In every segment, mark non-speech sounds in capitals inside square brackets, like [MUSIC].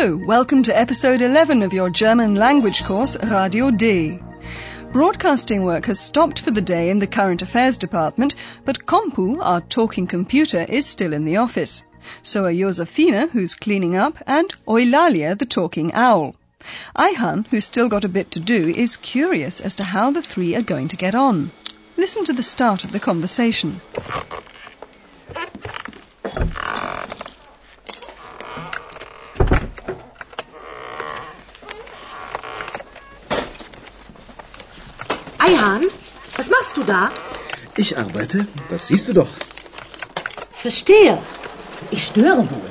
Hello, welcome to episode 11 of your German language course, Radio D. Broadcasting work has stopped for the day in the current affairs department, but Kompu, our talking computer, is still in the office. So are Josefina, who's cleaning up, and Eulalia, the talking owl. Ayhan, who's still got a bit to do, is curious as to how the three are going to get on. Listen to the start of the conversation. Ayhan, was machst du da? Ich arbeite, das siehst du doch. Verstehe. Ich störe wohl.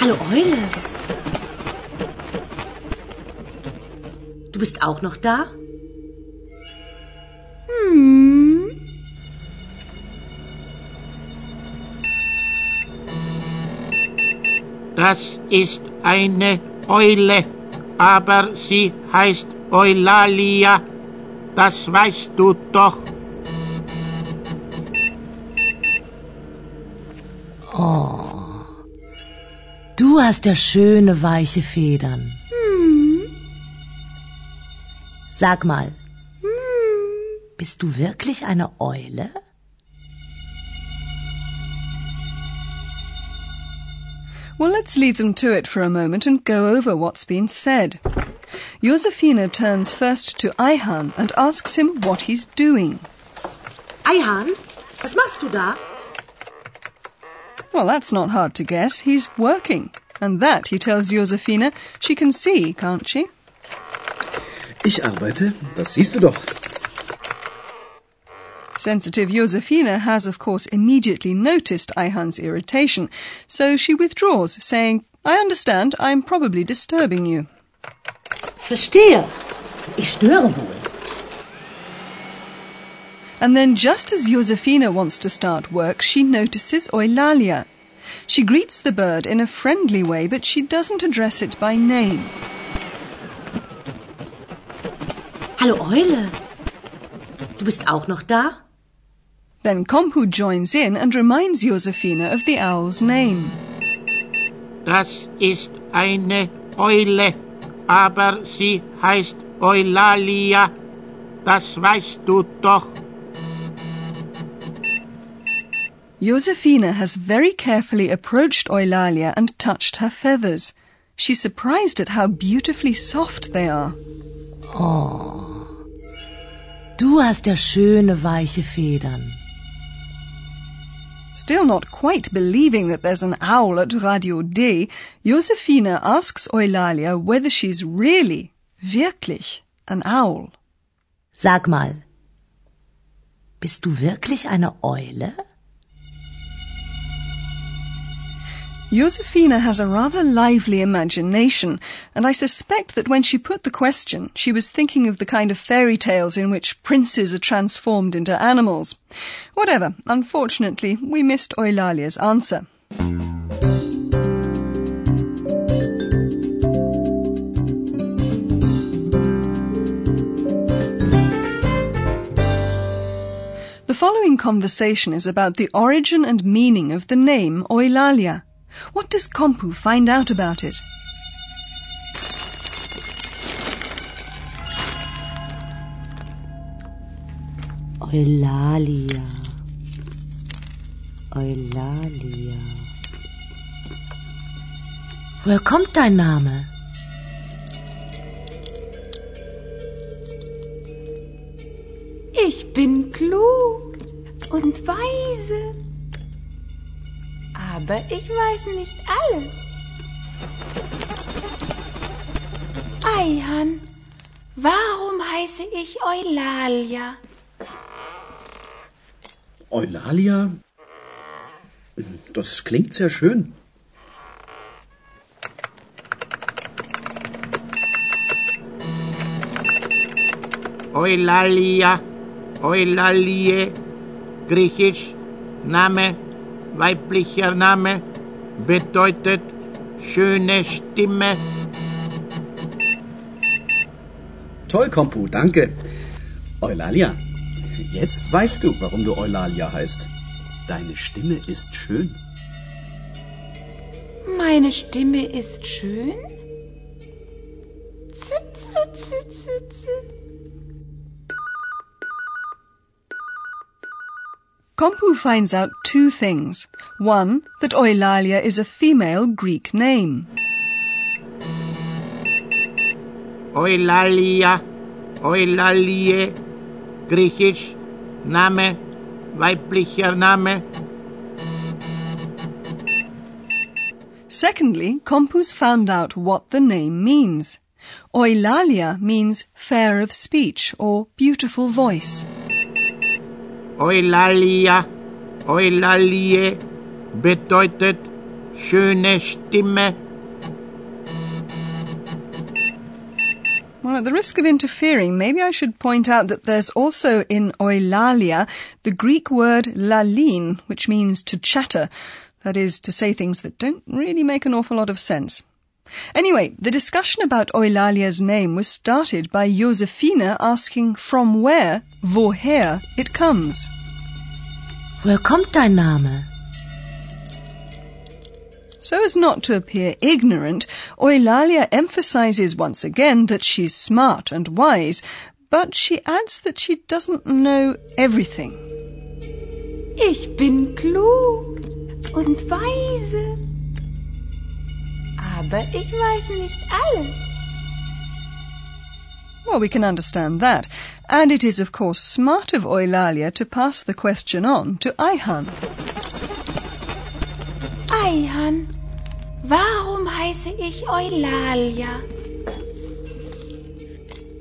Hallo Eule. Du bist auch noch da? Das ist eine Eule, aber sie heißt Eulalia. Das weißt du doch. Du hast ja schöne weiche Federn. Sag mal, bist du wirklich eine Eule? Well, let's leave them to it for a moment and go over what's been said. Josefina turns first to Ayhan and asks him what he's doing. Ayhan, was machst du da? Well, that's not hard to guess. He's working. And that, he tells Josefina, she can see, can't she? Ich arbeite, das siehst du doch. Sensitive Josefina has, of course, immediately noticed Ayhan's irritation, so she withdraws, saying, I understand, I'm probably disturbing you. Verstehe. Ich störe wohl. And then, just as Josefina wants to start work, she notices Eulalia. She greets the bird in a friendly way, but she doesn't address it by name. Hallo Eule. Du bist auch noch da? Then Kompu joins in and reminds Josefina of the owl's name. Das ist eine Eule, aber sie heißt Eulalia. Das weißt du doch. Josefina has very carefully approached Eulalia and touched her feathers. She's surprised at how beautifully soft they are. Oh. Du hast ja schöne weiche Federn. Still not quite believing that there's an owl at Radio D, Josefina asks Eulalia whether she's really, wirklich, an owl. Sag mal, bist du wirklich eine Eule? Josefina has a rather lively imagination, and I suspect that when she put the question, she was thinking of the kind of fairy tales in which princes are transformed into animals. Whatever, unfortunately, we missed Eulalia's answer. The following conversation is about the origin and meaning of the name Eulalia. What does Kompu find out about it? Eulalia. Eulalia. Woher kommt dein Name? Ich bin klug und weise. Aber ich weiß nicht alles. Eihan, warum heiße ich Eulalia? Eulalia? Das klingt sehr schön. Eulalia, Eulalie, griechisch, Name, weiblicher Name, bedeutet schöne Stimme. Toll, Kompu, danke. Eulalia, jetzt weißt du, warum du Eulalia heißt. Deine Stimme ist schön. Meine Stimme ist schön? Zitze, zitze, zitze. Kompu finds out two things. One, that Eulalia is a female Greek name. Eulalia, Eulalie, griechisch, Name, weiblicher Name. Secondly, Kompu's found out what the name means. Eulalia means fair of speech or beautiful voice. Eulalia, Eulalie, bedeutet schöne Stimme. Well, at the risk of interfering, maybe I should point out that there's also in Eulalia the Greek word lalin, which means to chatter. That is, to say things that don't really make an awful lot of sense. Anyway, the discussion about Eulalia's name was started by Josefina asking from where, woher, it comes. Woher kommt dein Name? So as not to appear ignorant, Eulalia emphasizes once again that she's smart and wise, but she adds that she doesn't know everything. Ich bin klug und weise. Aber ich weiß nicht alles. Well, we can understand that. And it is, of course, smart of Eulalia to pass the question on to Ayhan. Eihan, warum heiße ich Eulalia?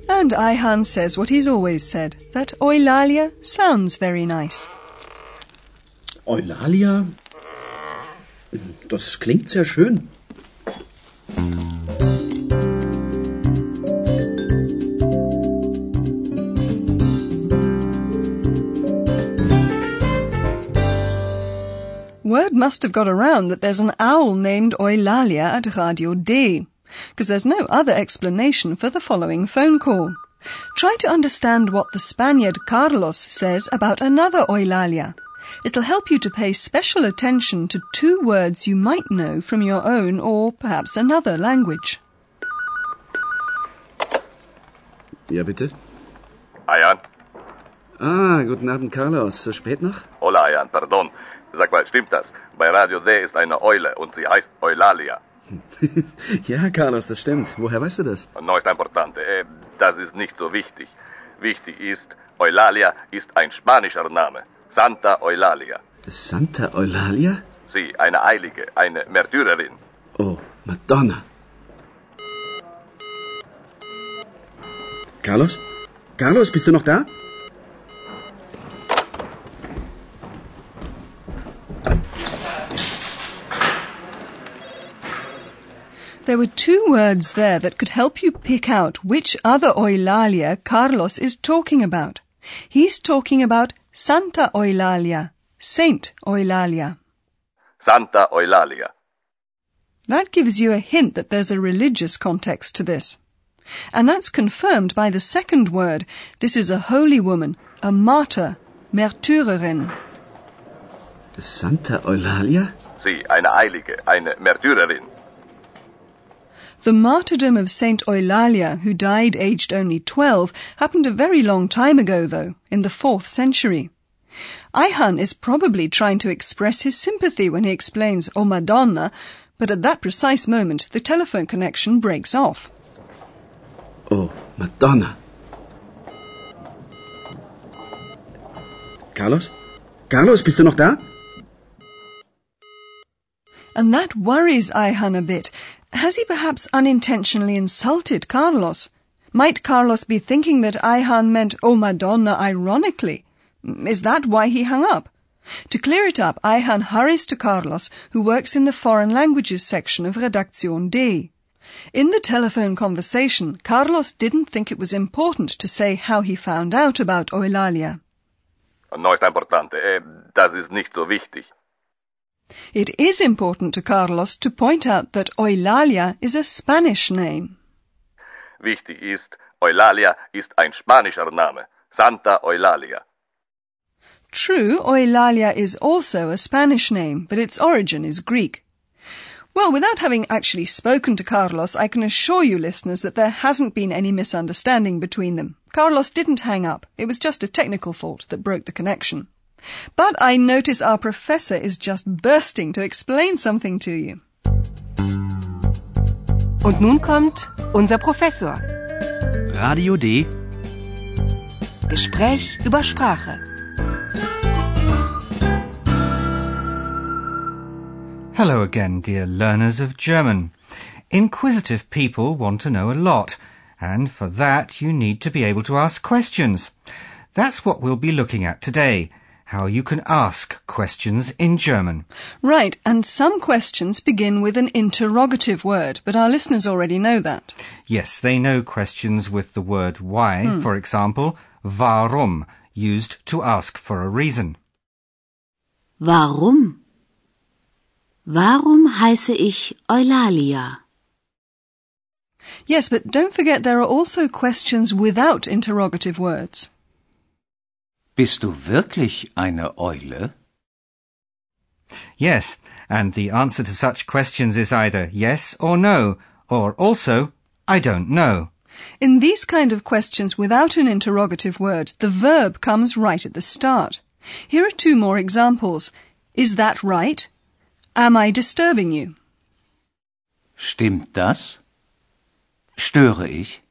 And Ayhan says what he's always said, that Eulalia sounds very nice. Eulalia? Das klingt sehr schön. Must have got around that there's an owl named Eulalia at Radio D, because there's no other explanation for the following phone call. Try to understand what the Spaniard Carlos says about another Eulalia. It'll help you to pay special attention to two words you might know from your own or perhaps another language. Ja, bitte? Ayhan? Ah, guten Abend, Carlos. So spät noch? Hola, Ayhan, pardon. Sag mal, stimmt das? Bei Radio D ist eine Eule und sie heißt Eulalia. [LAUGHS] ja, Carlos, das stimmt. Woher weißt du das? No ist importante. Eh, das ist nicht so wichtig. Wichtig ist, Eulalia ist ein spanischer Name. Santa Eulalia. Santa Eulalia? Sie, eine Heilige, eine Märtyrerin. Oh, Madonna. Carlos? Carlos, bist du noch da? There were two words there that could help you pick out which other Eulalia Carlos is talking about. He's talking about Santa Eulalia, Saint Eulalia. Santa Eulalia. That gives you a hint that there's a religious context to this. And that's confirmed by the second word. This is a holy woman, a martyr, Märtyrerin. Santa Eulalia? Sie, eine Heilige, eine Märtyrerin. The martyrdom of Saint Eulalia, who died aged only 12, happened a very long time ago, though, in the 4th century. Ayhan is probably trying to express his sympathy when he explains, Oh Madonna, but at that precise moment the telephone connection breaks off. Oh, Madonna. Carlos? Carlos, bist du noch da? And that worries Ayhan a bit. Has he perhaps unintentionally insulted Carlos? Might Carlos be thinking that Ayhan meant, oh Madonna, ironically? Is that why he hung up? To clear it up, Ayhan hurries to Carlos, who works in the foreign languages section of Redaktion D. In the telephone conversation, Carlos didn't think it was important to say how he found out about Eulalia. No ist importante. Eh, das ist nicht so wichtig. It is important to Carlos to point out that Eulalia is a Spanish name. Wichtig ist, Eulalia ist ein spanischer Name. Santa Eulalia. True, Eulalia is also a Spanish name, but its origin is Greek. Well, without having actually spoken to Carlos, I can assure you, listeners, that there hasn't been any misunderstanding between them. Carlos didn't hang up. It was just a technical fault that broke the connection. But I notice our professor is just bursting to explain something to you. Und nun kommt unser Professor. Radio D. Gespräch über Sprache. Hello again, dear learners of German. Inquisitive people want to know a lot, and for that you need to be able to ask questions. That's what we'll be looking at today how you can ask questions in German. Right, and some questions begin with an interrogative word, but our listeners already know that. Yes, they know questions with the word why, hmm. for example, warum, used to ask for a reason. Warum? Warum heiße ich Eulalia? Yes, but don't forget there are also questions without interrogative words. Bist du wirklich eine Eule? Yes, and the answer to such questions is either yes or no, or also I don't know. In these kind of questions without an interrogative word, the verb comes right at the start. Here are two more examples. Is that right? Am I disturbing you? Stimmt das? Störe ich?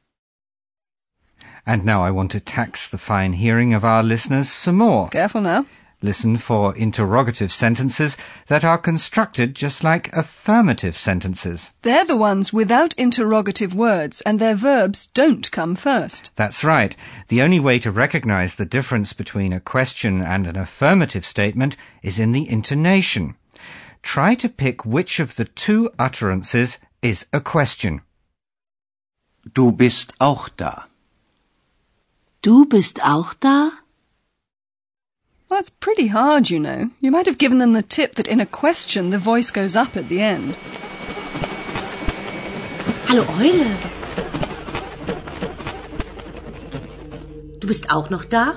And now I want to tax the fine hearing of our listeners some more. Careful now. Listen for interrogative sentences that are constructed just like affirmative sentences. They're the ones without interrogative words and their verbs don't come first. That's right. The only way to recognize the difference between a question and an affirmative statement is in the intonation. Try to pick which of the two utterances is a question. Du bist auch da. Du bist auch da? That's pretty hard, you know. You might have given them the tip that in a question the voice goes up at the end. Hallo Eule. Du bist auch noch da?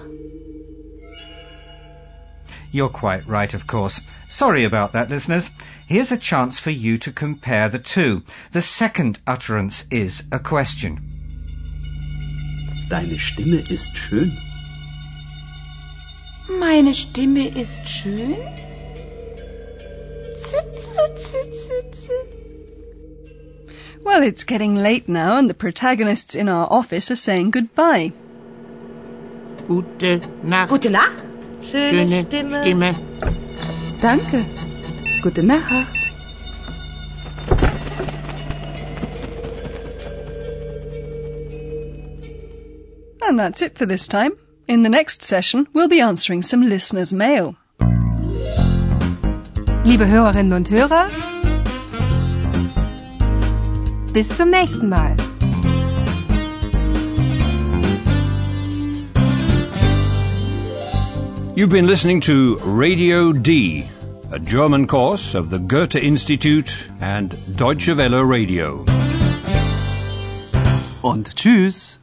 You're quite right, of course. Sorry about that, listeners. Here's a chance for you to compare the two. The second utterance is a question. Deine Stimme ist schön. Meine Stimme ist schön? Well, it's getting late now, and the protagonists in our office are saying goodbye. Gute Nacht. Gute Nacht. Schöne, Schöne Stimme. Stimme. Danke. Gute Nacht. And that's it for this time. In the next session, we'll be answering some listeners' mail. Liebe Hörerinnen und Hörer, bis zum nächsten Mal. You've been listening to Radio D, a German course of the Goethe Institute and Deutsche Welle Radio. Und tschüss.